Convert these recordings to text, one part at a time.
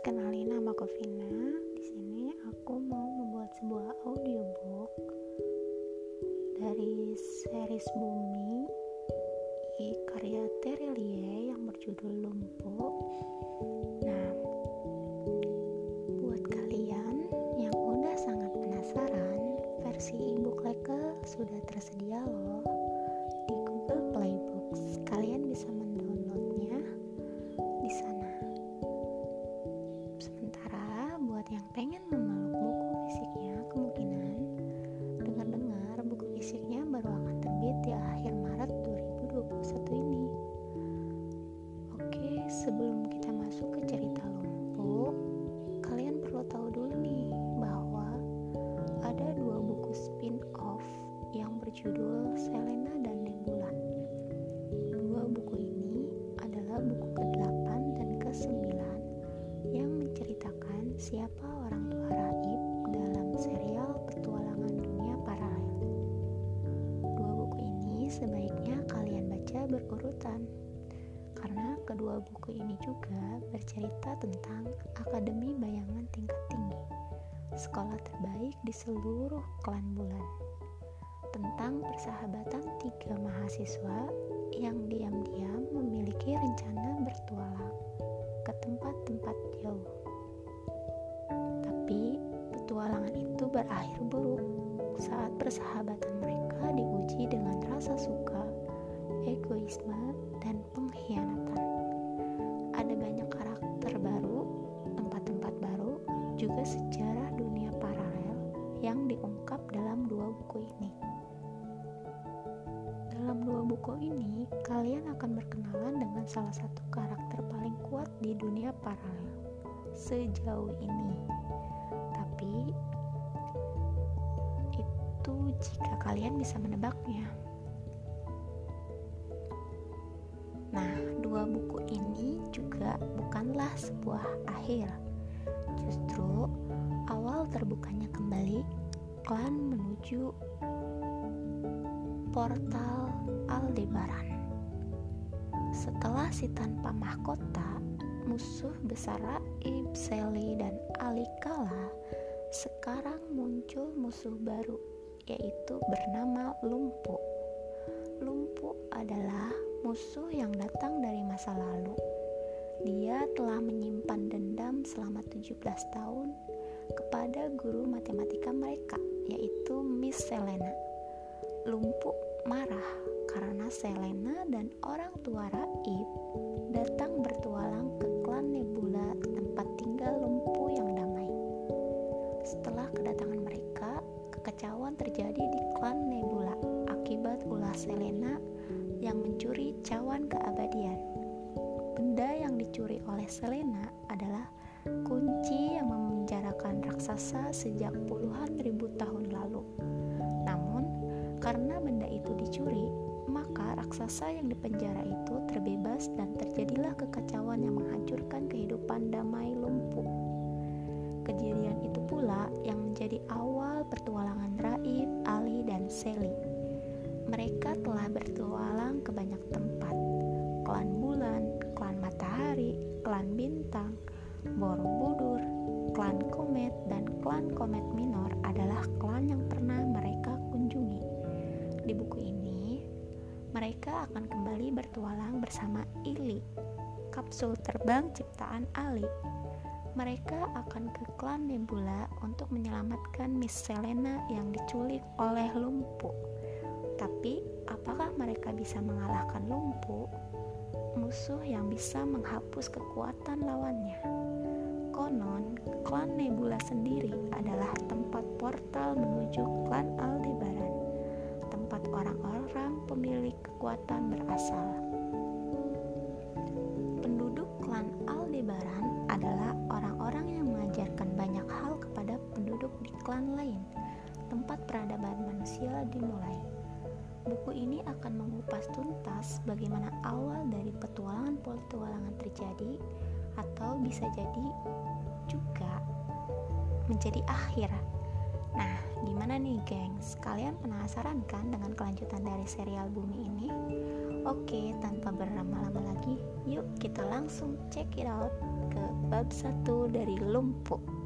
kenalin nama aku Vina. Di sini aku mau membuat sebuah audiobook dari series Bumi karya Terelie yang berjudul Lumpuh. Nah, buat kalian yang udah sangat penasaran, versi e-book sudah tersedia loh seluruh klan bulan. Tentang persahabatan tiga mahasiswa yang diam-diam memiliki rencana bertualang ke tempat-tempat jauh. Tapi petualangan itu berakhir buruk saat persahabatan mereka diuji dengan rasa suka, yang diungkap dalam dua buku ini. Dalam dua buku ini, kalian akan berkenalan dengan salah satu karakter paling kuat di dunia paralel sejauh ini. Tapi itu jika kalian bisa menebaknya. Nah, dua buku ini juga bukanlah sebuah akhir. Justru awal terbukanya kembali klan menuju portal Aldebaran. Setelah si tanpa mahkota, musuh besar Raib, Sally, dan Alikala, sekarang muncul musuh baru, yaitu bernama Lumpuh. Lumpuh adalah musuh yang datang dari masa lalu. Dia telah menyimpan dendam selama 17 tahun kepada guru matematika mereka, yaitu Miss Selena lumpuh marah karena Selena dan orang tua Raib datang bertualang ke klan Nebula tempat tinggal lumpuh yang damai. Setelah kedatangan mereka, kekacauan terjadi di klan Nebula akibat ulah Selena yang mencuri cawan keabadian. Benda yang dicuri oleh Selena adalah memenjarakan raksasa sejak puluhan ribu tahun lalu. Namun, karena benda itu dicuri, maka raksasa yang dipenjara itu terbebas dan terjadilah kekacauan yang menghancurkan kehidupan damai lumpuh. Kejadian itu pula yang menjadi awal pertualangan Raib, Ali, dan Sally. Mereka telah bertualang ke banyak tempat. Klan bulan, klan matahari, klan bintang, Borobudur, klan komet, dan klan komet minor adalah klan yang pernah mereka kunjungi. Di buku ini, mereka akan kembali bertualang bersama Ili, kapsul terbang ciptaan Ali. Mereka akan ke klan Nebula untuk menyelamatkan Miss Selena yang diculik oleh Lumpuh. Tapi, apakah mereka bisa mengalahkan Lumpuh? Musuh yang bisa menghapus kekuatan lawannya. Konon, klan Nebula sendiri adalah tempat portal menuju klan Aldebaran tempat orang-orang pemilik kekuatan berasal. Penduduk klan Aldebaran adalah orang-orang yang mengajarkan banyak hal kepada penduduk di klan lain. Tempat peradaban manusia dimulai. Buku ini akan mengupas tuntas bagaimana awal dari petualangan-petualangan terjadi atau bisa jadi juga menjadi akhir Nah, gimana nih gengs? Kalian penasaran kan dengan kelanjutan dari serial Bumi ini? Oke, tanpa berlama-lama lagi, yuk kita langsung check it out ke bab 1 dari Lumpuh.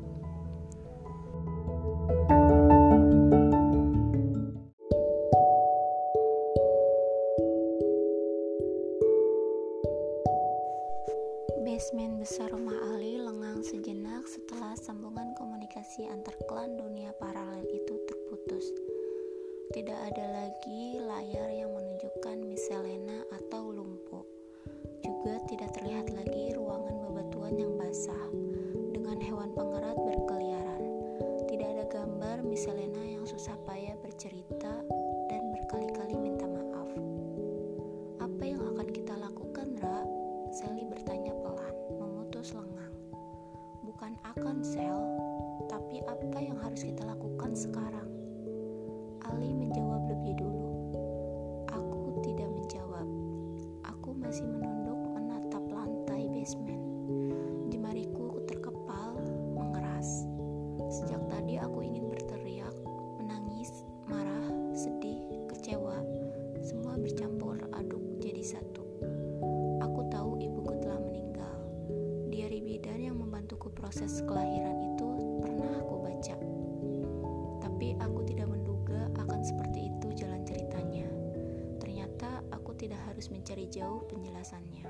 Mencari jauh penjelasannya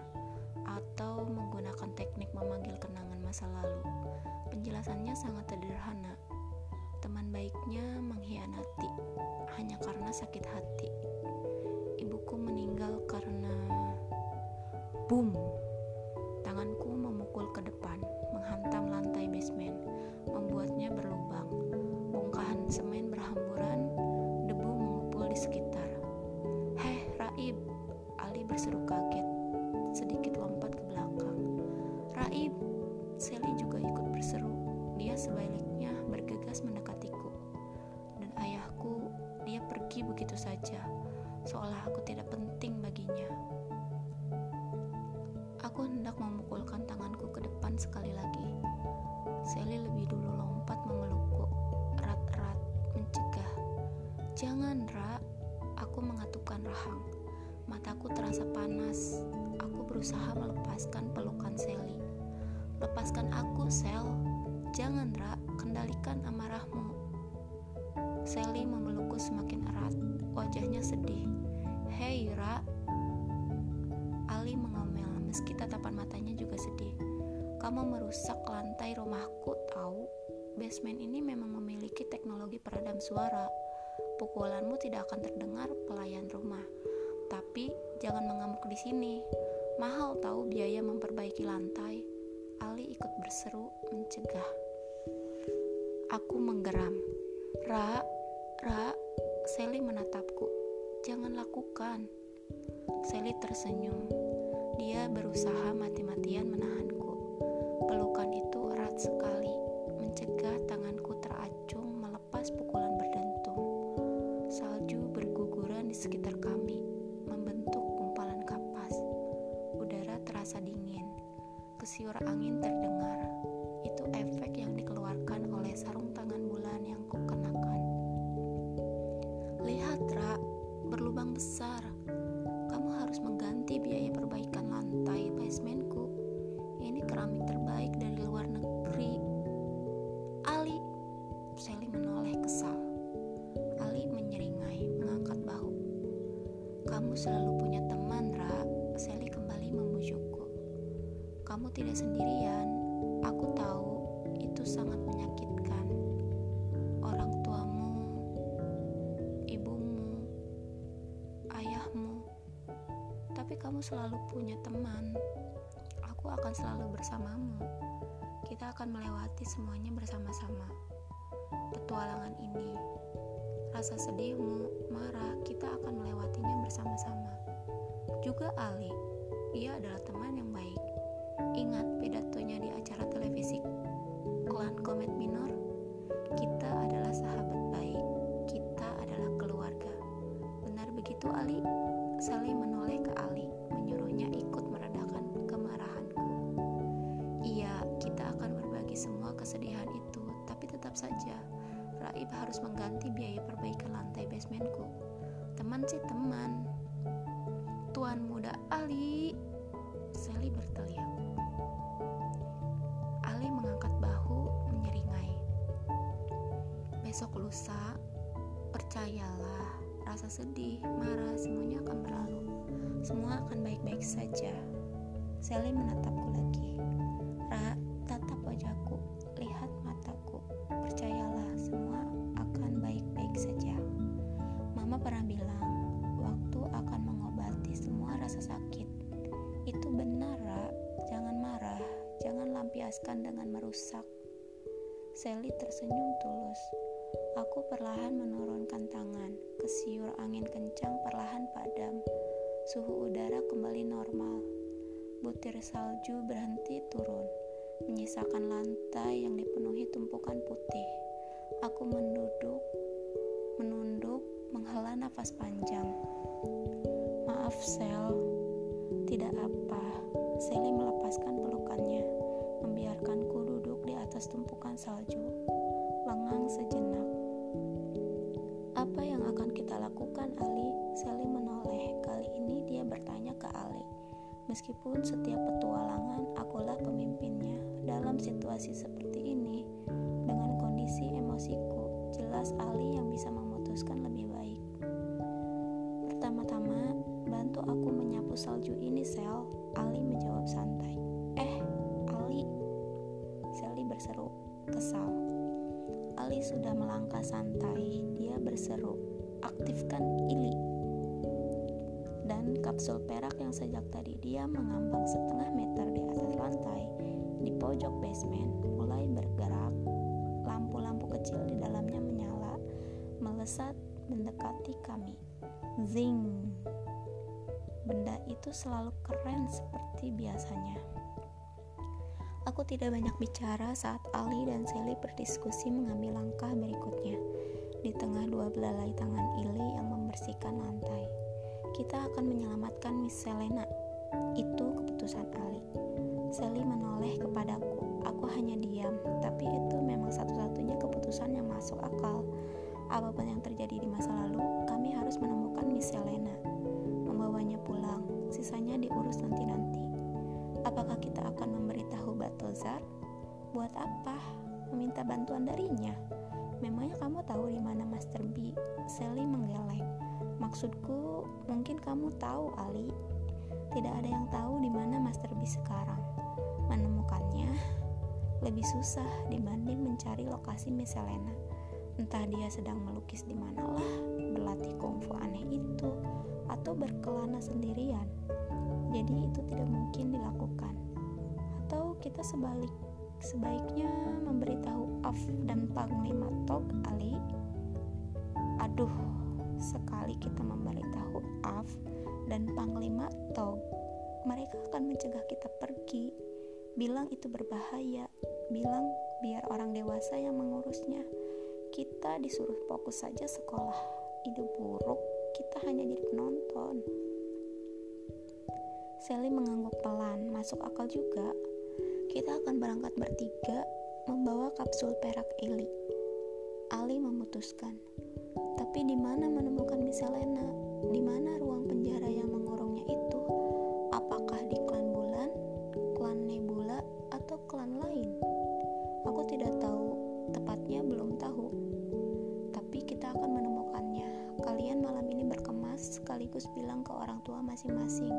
atau menggunakan teknik memanggil kenangan masa lalu. Penjelasannya sangat sederhana. Teman baiknya mengkhianati hanya karena sakit hati. Ibuku meninggal karena boom. Tanganku memukul ke depan, begitu saja, seolah aku tidak penting baginya. Aku hendak memukulkan tanganku ke depan sekali lagi. Sally lebih dulu lompat memelukku, erat-erat, mencegah. Jangan, Ra. Aku mengatupkan rahang. Mataku terasa panas. Aku berusaha melepaskan pelukan Sally. Lepaskan aku, Sel. Jangan, Ra. Kendalikan amarahmu. Sally memelukku semakin. Wajahnya sedih. Hei, Ra. Ali mengomel meski tatapan matanya juga sedih. Kamu merusak lantai rumahku, tahu? Basement ini memang memiliki teknologi peredam suara. Pukulanmu tidak akan terdengar pelayan rumah. Tapi jangan mengamuk di sini. Mahal tahu biaya memperbaiki lantai. Ali ikut berseru mencegah. Aku menggeram. Ra, Ra, Sally menatapku. Jangan lakukan. Sally tersenyum. Dia berusaha mati-matian menahanku. Pelukan itu erat sekali, mengganti biaya perbaikan lantai basementku. Ini keramik terbaik dari luar negeri. Ali, Sally menoleh kesal. Ali menyeringai, mengangkat bahu. Kamu selalu punya teman, Ra. Sally kembali membujukku. Kamu tidak sendirian. Kamu selalu punya teman. Aku akan selalu bersamamu. Kita akan melewati semuanya bersama-sama. Petualangan ini, rasa sedihmu, marah, kita akan melewatinya bersama-sama. Juga Ali, dia adalah teman yang baik. Ingat pidatonya di acara televisi Klan Komet Minor? Kita adalah sahabat baik. Kita adalah keluarga. Benar begitu, Ali? Rasa sedih, marah, semuanya akan berlalu. Semua akan baik-baik saja. Sally menatapku lagi. Ra, tatap wajahku, lihat mataku. Percayalah, semua akan baik-baik saja. Mama pernah bilang, waktu akan mengobati semua rasa sakit. Itu benar, Ra. Jangan marah, jangan lampiaskan dengan merusak. Sally tersenyum tulus. Aku perlahan menurunkan tangan. Kesiur angin kencang perlahan padam. Suhu udara kembali normal. Butir salju berhenti turun, menyisakan lantai yang dipenuhi tumpukan putih. Aku menduduk, menunduk, menghela nafas panjang. Maaf, Sel. Tidak apa. Sally melepaskan pelukannya, membiarkanku duduk di atas tumpukan salju. Lengang sejenak. Yang akan kita lakukan, Ali? Sally menoleh. Kali ini dia bertanya ke Ali. Meskipun setiap petualangan akulah pemimpinnya dalam situasi seperti ini, dengan kondisi emosiku, jelas Ali yang bisa memutuskan lebih baik. Pertama-tama, bantu aku menyapu salju ini, Sel. Ali menjawab santai. Eh, Ali. Sally berseru, kesal. Ali sudah melangkah santai. Dia berseru, aktifkan Ili. Dan kapsul perak yang sejak tadi dia mengambang setengah meter di atas lantai di pojok basement mulai bergerak. Lampu-lampu kecil di dalamnya menyala, melesat mendekati kami. Zing. Benda itu selalu keren seperti biasanya. Aku tidak banyak bicara saat Ali dan Sally berdiskusi mengambil langkah berikutnya. Di tengah dua belalai tangan Ili yang membersihkan lantai. Kita akan menyelamatkan Miss Selena. Itu keputusan Ali. Sally menoleh kepadaku. Aku hanya diam, tapi itu memang satu-satunya keputusan yang masuk akal. Apa pun yang terjadi di masa lalu, kami harus menemukan Miss Selena. Membawanya pulang, sisanya diurus nanti-nanti. Apakah kita akan memberitahu Batozar? Buat apa? Meminta bantuan darinya? Memangnya kamu tahu di mana Master B? Sally menggeleng. Maksudku, mungkin kamu tahu, Ali. Tidak ada yang tahu di mana Master B sekarang. Menemukannya lebih susah dibanding mencari lokasi Miss Selena. Entah dia sedang melukis di manalah, berlatih kungfu aneh itu, atau berkelana sendirian jadi itu tidak mungkin dilakukan. Kita sebalik, sebaiknya memberitahu Af dan Panglima Tog Ali. Aduh, sekali kita memberitahu Af dan Panglima Tog, mereka akan mencegah kita pergi. Bilang itu berbahaya, bilang biar orang dewasa yang mengurusnya. Kita disuruh fokus saja sekolah. Ide buruk, kita hanya jadi penonton. Sally mengangguk pelan, masuk akal juga. Kita akan berangkat bertiga, membawa kapsul perak Eli. Ali memutuskan. Tapi di mana menemukan Miss Helena? Di mana ruang penjara yang mengurungnya itu? Apakah di klan bulan, klan nebula, atau klan lain? Aku tidak tahu, tepatnya belum tahu. Tapi kita akan menemukannya. Kalian malam ini berkemas sekaligus bilang ke orang tua masing-masing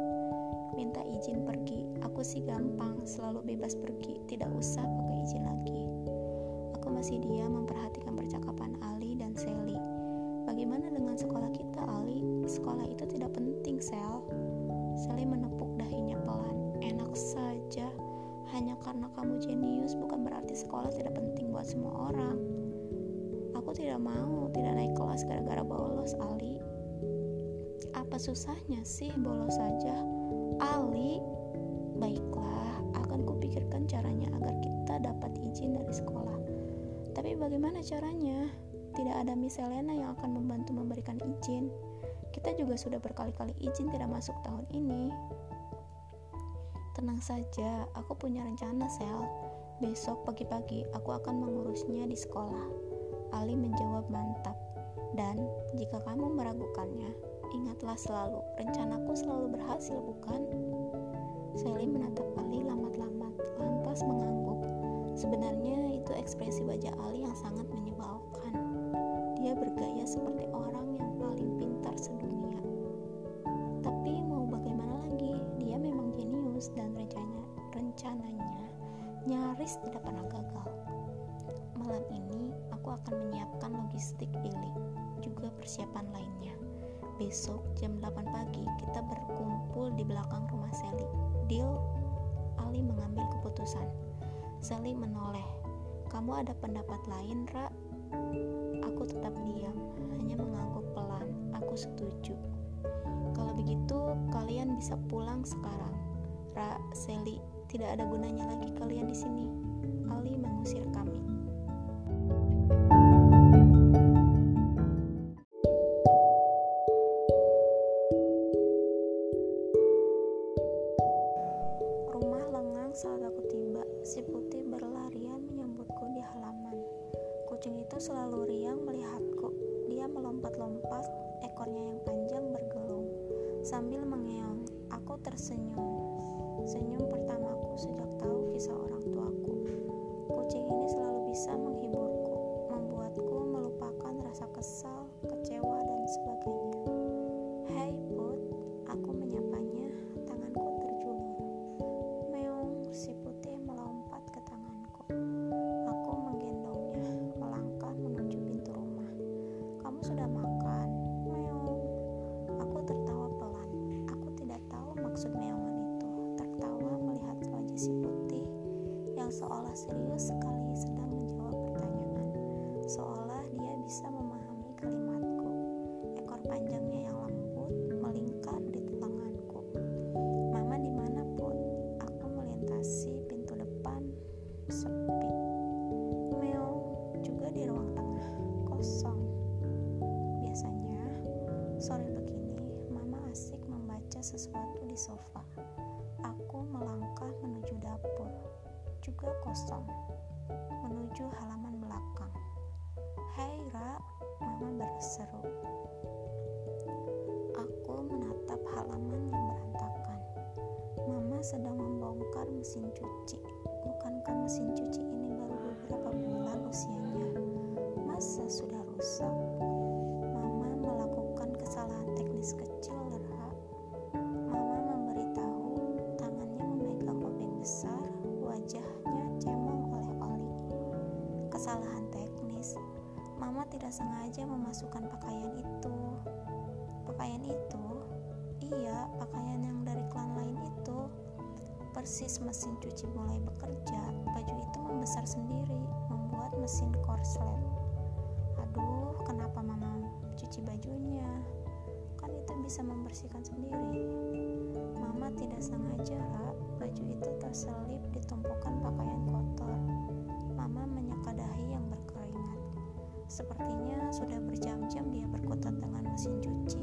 minta izin pergi. Aku sih gampang, selalu bebas pergi, tidak usah pakai izin lagi. Aku masih diam memperhatikan percakapan Ali dan Sally. Bagaimana dengan sekolah kita, Ali? Sekolah itu tidak penting, Sel. Sally menepuk dahinya pelan. Enak saja. Hanya karena kamu jenius bukan berarti sekolah tidak penting buat semua orang. Aku tidak mau tidak naik kelas gara-gara bolos, Ali. Apa susahnya sih bolos saja? Ali, baiklah, akan kupikirkan caranya agar kita dapat izin dari sekolah. Tapi bagaimana caranya? Tidak ada Miss Elena yang akan membantu memberikan izin. Kita juga sudah berkali-kali izin tidak masuk tahun ini. Tenang saja, aku punya rencana, Sel. Besok pagi-pagi aku akan mengurusnya di sekolah. Ali menjawab mantap. Dan jika kamu meragukannya, ingatlah selalu, rencanaku selalu berhasil, bukan? Sally menatap Ali lamat-lamat, lantas mengangguk. Sebenarnya itu ekspresi wajah Ali yang sangat menyebalkan. Dia bergaya seperti orang yang paling pintar sedunia. Tapi mau bagaimana lagi, dia memang jenius dan rencananya, rencananya nyaris tidak pernah gagal. Malam ini aku akan menyiapkan logistik Ili, juga persiapan lainnya. Besok jam 8 pagi kita berkumpul di belakang rumah Sally. Deal? Ali mengambil keputusan. Sally menoleh. Kamu ada pendapat lain, Ra? Aku tetap diam, hanya mengangguk pelan. Aku setuju. Kalau begitu, kalian bisa pulang sekarang. Ra, Sally, tidak ada gunanya lagi kalian di sini. Serius kosong, menuju halaman belakang. Hei Ra, Mama berseru. Aku menatap halaman yang berantakan. Mama sedang membongkar mesin cuci. Bukankah mesin cuci ini baru beberapa bulan usianya? Masa sudah rusak? Memasukkan pakaian itu. Pakaian itu? Iya, pakaian yang dari klan lain itu. Persis mesin cuci mulai bekerja, baju itu membesar sendiri, membuat mesin korslet. Aduh, kenapa mama cuci bajunya? Kan itu bisa membersihkan sendiri. Mama tidak sengaja. Baju itu terselip di tumpukan pakaian Sepertinya sudah berjam-jam dia berkutat dengan mesin cuci.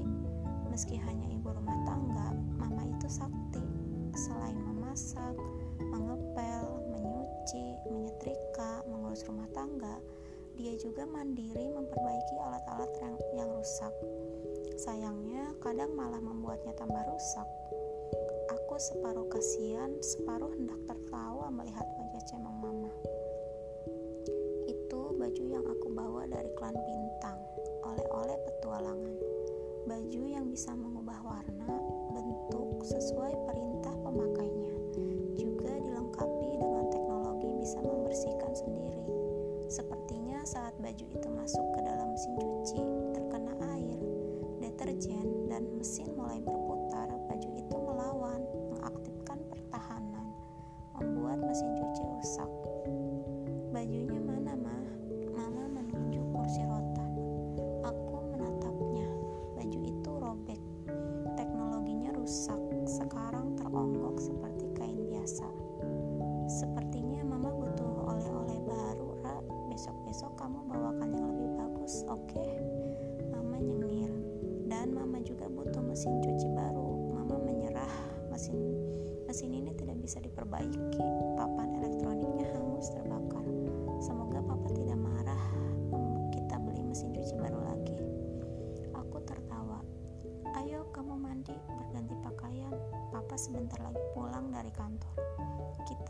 Meski hanya ibu rumah tangga, mama itu sakti. Selain memasak, mengepel, menyuci, menyetrika, mengurus rumah tangga, dia juga mandiri memperbaiki alat-alat yang, yang rusak. Sayangnya, kadang malah membuatnya tambah rusak. Aku separuh kasihan, separuh hendak tertawa melihat baju itu masuk ke dalam mesin cuci, terkena air, deterjen, dan mesin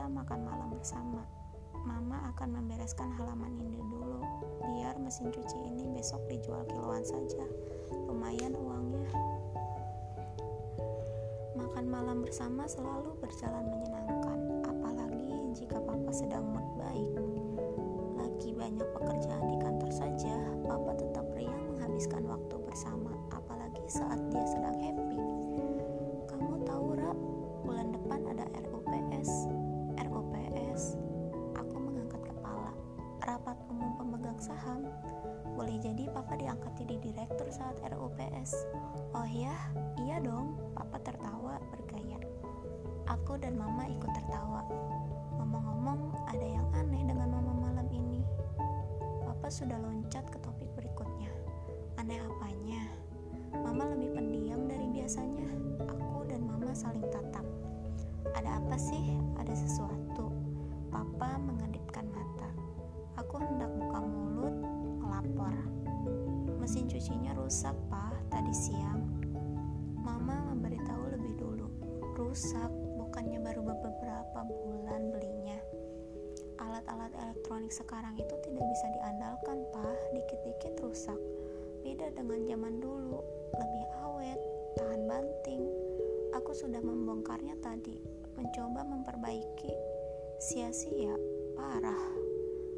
Kita makan malam bersama. Mama akan membereskan halaman ini dulu, biar mesin cuci ini besok dijual kiloan saja. Lumayan uangnya. Makan malam bersama selalu berjalan menyenangkan, apalagi jika papa sedang mood baik. Lagi banyak pekerjaan di kantor saja, papa tetap riang menghabiskan waktu bersama, apalagi saat dia sedang happy. Kamu tahu, Ra, bulan depan ada RUPS. Pemegang saham. Boleh jadi papa diangkat jadi direktur saat RUPS. Oh ya, iya dong. Papa tertawa bergaya. Aku dan mama ikut tertawa. Ngomong-ngomong, ada yang aneh dengan mama malam ini. Papa sudah loncat ke topik berikutnya. Aneh apanya? Mama lebih pendiam dari biasanya. Aku dan mama saling tatap. Ada apa sih? Ada sesuatu. Papa mengedipkan mata. Aku hendak buka mulut, melapor. Mesin cucinya rusak, Pak, tadi siang. Mama memberitahu lebih dulu. Rusak, bukannya baru beberapa bulan belinya. Alat-alat elektronik sekarang itu tidak bisa diandalkan, Pak. Dikit-dikit rusak Beda dengan zaman dulu, lebih awet, tahan banting. Aku sudah membongkarnya tadi, mencoba memperbaiki. Sia-sia, parah.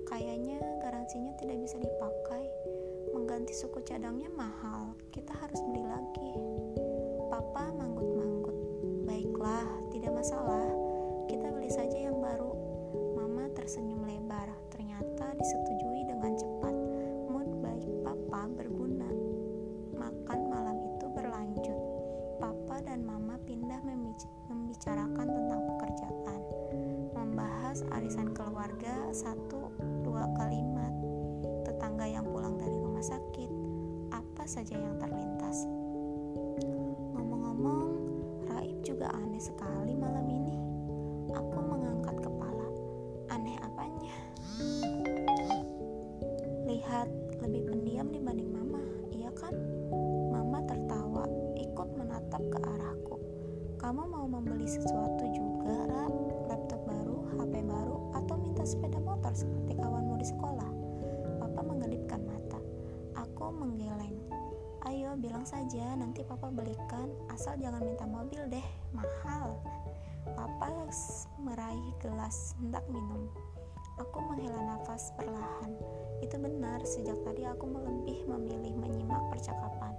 Kayaknya garansinya tidak bisa dipakai. Mengganti suku cadangnya mahal, kita harus beli lagi. Papa manggut-manggut. Baiklah, tidak masalah. Kita beli saja yang baru. Mama tersenyum lebar. Ternyata disetujui dengan cepat. Mood baik papa berguna makan malam itu berlanjut. Papa dan Mama pindah membicarakan tentang pekerjaan, membahas arisan keluarga satu apa saja yang terlintas. Ngomong-ngomong, Raib juga aneh sekali malam ini. Aku mengangkat kepala. Aneh apanya? Lihat, lebih pendiam dibanding Mama, iya kan? menatap ke arahku. Kamu mau membeli sesuatu asal jangan minta mobil deh, mahal. Papa meraih gelas, hendak minum. Aku menghela nafas perlahan. Itu benar, sejak tadi aku lebih memilih menyimak percakapan.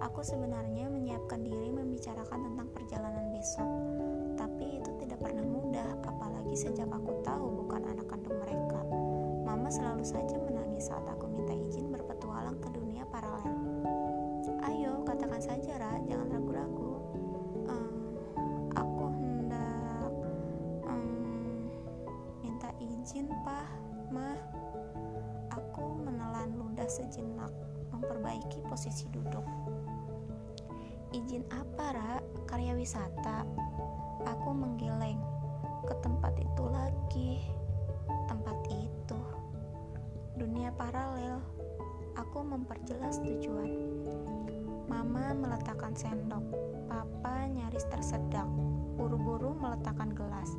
Aku sebenarnya menyiapkan diri membicarakan tentang perjalanan besok, tapi itu tidak pernah mudah, apalagi sejak aku tahu bukan anak kandung mereka. Mama selalu saja menangis saat aku minta izin berpetualang ke dunia paralel. Ayo, katakan saja, Ra, jangan ragu-ragu. Izin, Pak, Mah. Aku menelan ludah sejenak, memperbaiki posisi duduk. Izin apa, Ra? Karya wisata. Aku menggeleng. Ke tempat itu lagi. Tempat itu. Dunia paralel. Aku memperjelas tujuan. Mama meletakkan sendok. Papa nyaris tersedak. Buru-buru meletakkan gelas.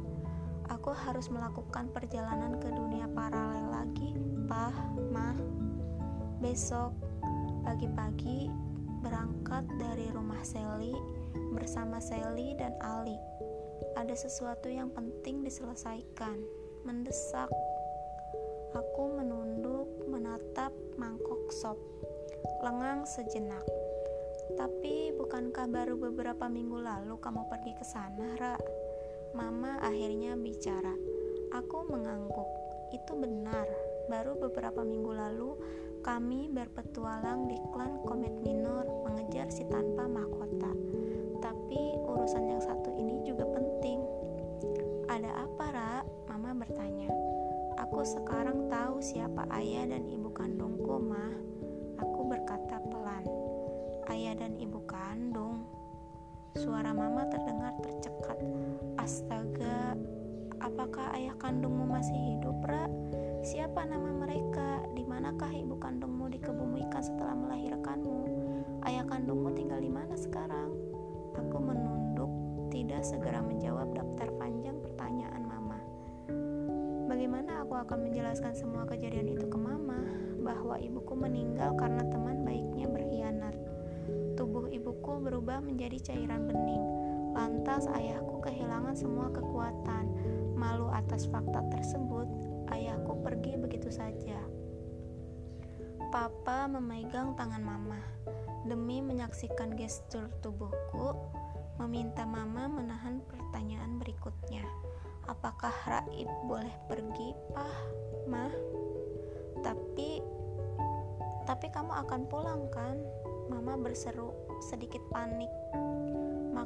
Aku harus melakukan perjalanan ke dunia paralel lagi, Pah, Mah. Besok pagi-pagi berangkat dari rumah Sally bersama Sally dan Ali. Ada sesuatu yang penting diselesaikan, mendesak. Aku menunduk menatap mangkok sop, lengang sejenak. Tapi bukankah baru beberapa minggu lalu kamu pergi ke sana, Ra? Mama akhirnya bicara. Aku mengangguk. Itu benar. Baru beberapa minggu lalu kami berpetualang di klan Komet Minor mengejar si tanpa mahkota. Tapi urusan yang satu ini juga penting. Ada apa, Ra? Mama bertanya. Aku sekarang tahu siapa ayah dan ibu kandungku, mah. Aku berkata pelan. Ayah dan ibu kandung. Suara mama terdengar tercekat. Astaga, apakah ayah kandungmu masih hidup, Ra? Siapa nama mereka? Di manakah ibu kandungmu dikebumikan setelah melahirkanmu? Ayah kandungmu tinggal di mana sekarang? Aku tidak segera menjawab daftar panjang pertanyaan mama. Bagaimana aku akan menjelaskan semua kejadian itu ke mama? Bahwa ibuku meninggal karena teman baiknya berkhianat. Tubuh ibuku berubah menjadi cairan bening. Lantas ayahku kehilangan semua kekuatan. Malu atas fakta tersebut, ayahku pergi begitu saja. Papa memegang tangan mama demi menyaksikan gestur tubuhku, meminta mama menahan pertanyaan berikutnya. Apakah Raib boleh pergi, Pah, Mah? Tapi tapi kamu akan pulang kan? Mama berseru sedikit panik.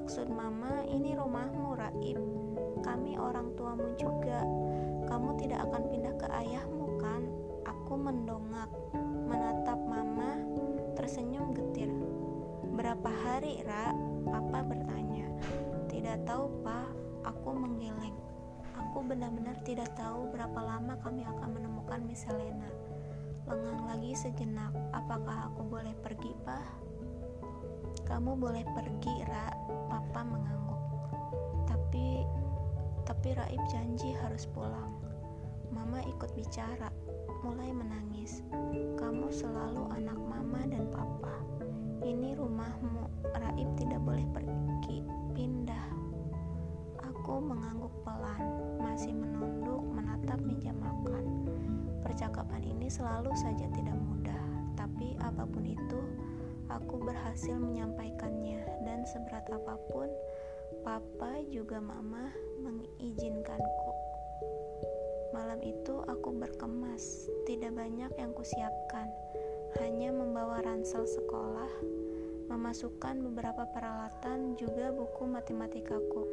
Maksud mama, ini rumahmu, Raib. Kami orang tuamu juga. Kamu tidak akan pindah ke ayahmu kan? Aku mendongak, menatap mama tersenyum getir. Berapa hari, Ra? Papa bertanya. Tidak tahu, Pak. Aku menggeleng. Aku benar-benar tidak tahu berapa lama kami akan menemukan Miss Helena. Lengang lagi sejenak. Apakah aku boleh pergi, Pak? Kamu boleh pergi, Ra. Papa mengangguk. Tapi, tapi Raib janji harus pulang. Mama ikut bicara mulai menangis. Kamu selalu anak mama dan papa. Ini rumahmu. Raib tidak boleh pergi, pindah. Aku mengangguk pelan, masih menunduk menatap meja makan. Percakapan ini selalu saja tidak mudah, tapi apa pun itu, aku berhasil menyampaikannya dan seberat apa pun, papa juga mama mengizinkanku. Malam itu aku berkemas, tidak banyak yang kusiapkan, hanya membawa ransel sekolah, memasukkan beberapa peralatan juga buku matematikaku.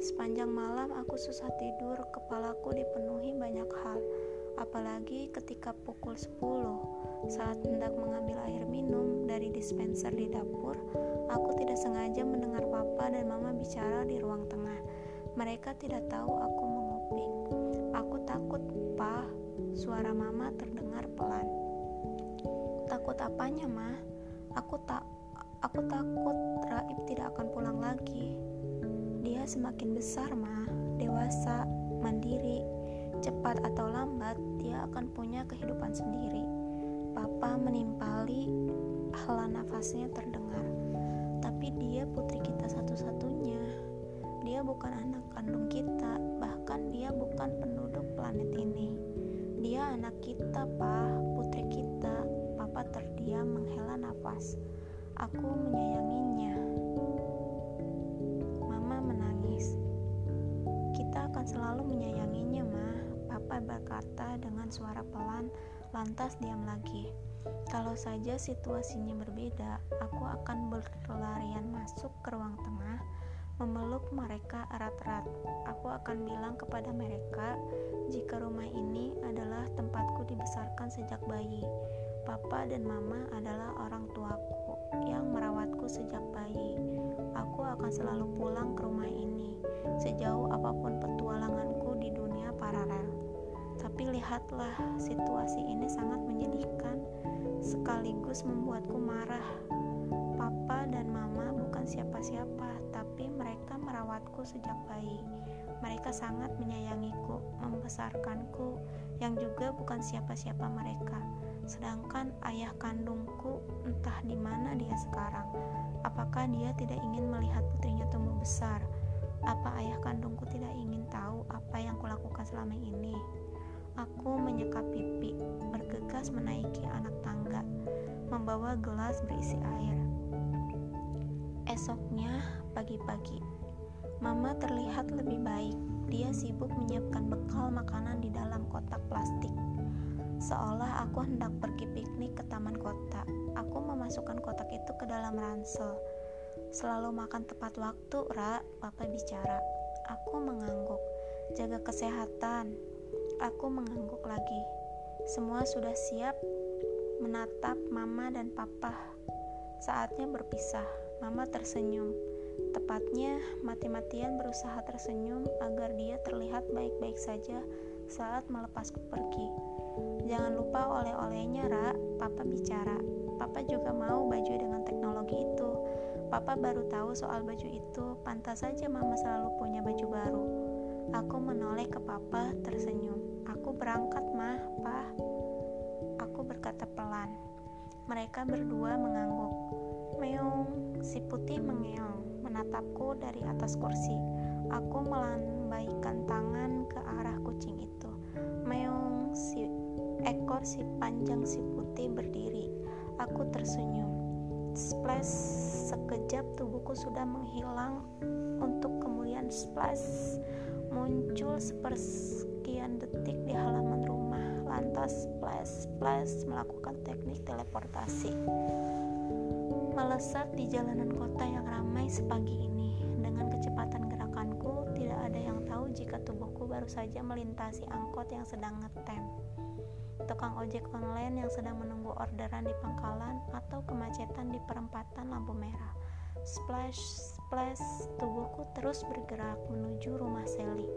Sepanjang malam aku susah tidur, kepalaku dipenuhi banyak hal, apalagi ketika pukul 10 saat hendak mengambil air minum dari dispenser di dapur, aku tidak sengaja mendengar papa dan mama bicara di ruang tengah. Mereka tidak tahu aku menguping. Aku takut, Pa. Suara mama terdengar pelan. Takut apanya, Ma? Aku tak aku takut Raib tidak akan pulang lagi. Dia semakin besar, Ma. Dewasa, mandiri. Cepat atau lambat, dia akan punya kehidupan sendiri. Papa menimpali, hala nafasnya terdengar. Tapi dia putri kita satu-satunya. Dia bukan anak kandung kita, bahkan dia bukan penduduk planet ini. Dia anak kita, Pak, putri kita. Papa terdiam menghela nafas. Aku menyayanginya. Mama menangis. Kita akan selalu menyayanginya, Ma. Papa berkata dengan suara pelan, lantas diam lagi. Kalau saja situasinya berbeda, aku akan berlarian masuk ke ruang tengah memeluk mereka erat-erat. Aku akan bilang kepada mereka jika rumah ini adalah tempatku dibesarkan sejak bayi. Papa dan mama adalah orang tuaku yang merawatku sejak bayi. Aku akan selalu pulang ke rumah ini, sejauh apa pun petualanganku di dunia paralel. Tapi lihatlah, situasi ini sangat menyedihkan, sekaligus membuatku marah. Papa dan mama bukan siapa-siapa, tapi mereka merawatku sejak bayi. Mereka sangat menyayangiku, membesarkanku, yang juga bukan siapa-siapa mereka. Sedangkan ayah kandungku entah di mana dia sekarang. Apakah dia tidak ingin melihat putrinya tumbuh besar? Apa ayah kandungku tidak ingin tahu apa yang kulakukan selama ini? Aku menyekap pipi, bergegas menaiki anak tangga, membawa gelas berisi air. Esoknya, pagi-pagi, Mama terlihat lebih baik. Dia sibuk menyiapkan bekal makanan di dalam kotak plastik. Seolah aku hendak pergi piknik ke taman kota. Aku memasukkan kotak itu ke dalam ransel. Selalu makan tepat waktu, Ra, Papa bicara. Aku mengangguk. Jaga kesehatan. Aku mengangguk lagi. Semua sudah siap menatap Mama dan Papa. Saatnya berpisah. Mama tersenyum. Tepatnya, mati-matian berusaha tersenyum agar dia terlihat baik-baik saja saat melepasku pergi. Jangan lupa oleh-olehnya, Ra. Papa bicara. Papa juga mau baju dengan teknologi itu. Papa baru tahu soal baju itu, pantas saja mama selalu punya baju baru. Aku menoleh ke papa tersenyum. Berangkat mah, pa. Aku berkata pelan. Mereka berdua mengangguk. Meong, si putih mengeong, menatapku dari atas kursi. Aku melambaikan tangan ke arah kucing itu. Meong, si ekor si panjang si putih berdiri. Aku tersenyum. Splash, sekejap tubuhku sudah menghilang untuk kemudian splash muncul sepersekian detik di halaman rumah. Lantas splash, splash melakukan teknik teleportasi. Melesat di jalanan kota yang ramai sepagi ini. Dengan kecepatan gerakanku, tidak ada yang tahu jika tubuhku baru saja melintasi angkot yang sedang ngetem tukang ojek online yang sedang menunggu orderan di pangkalan, atau kemacetan di perempatan lampu merah. Splash, splash, tubuhku terus bergerak menuju rumah Sally.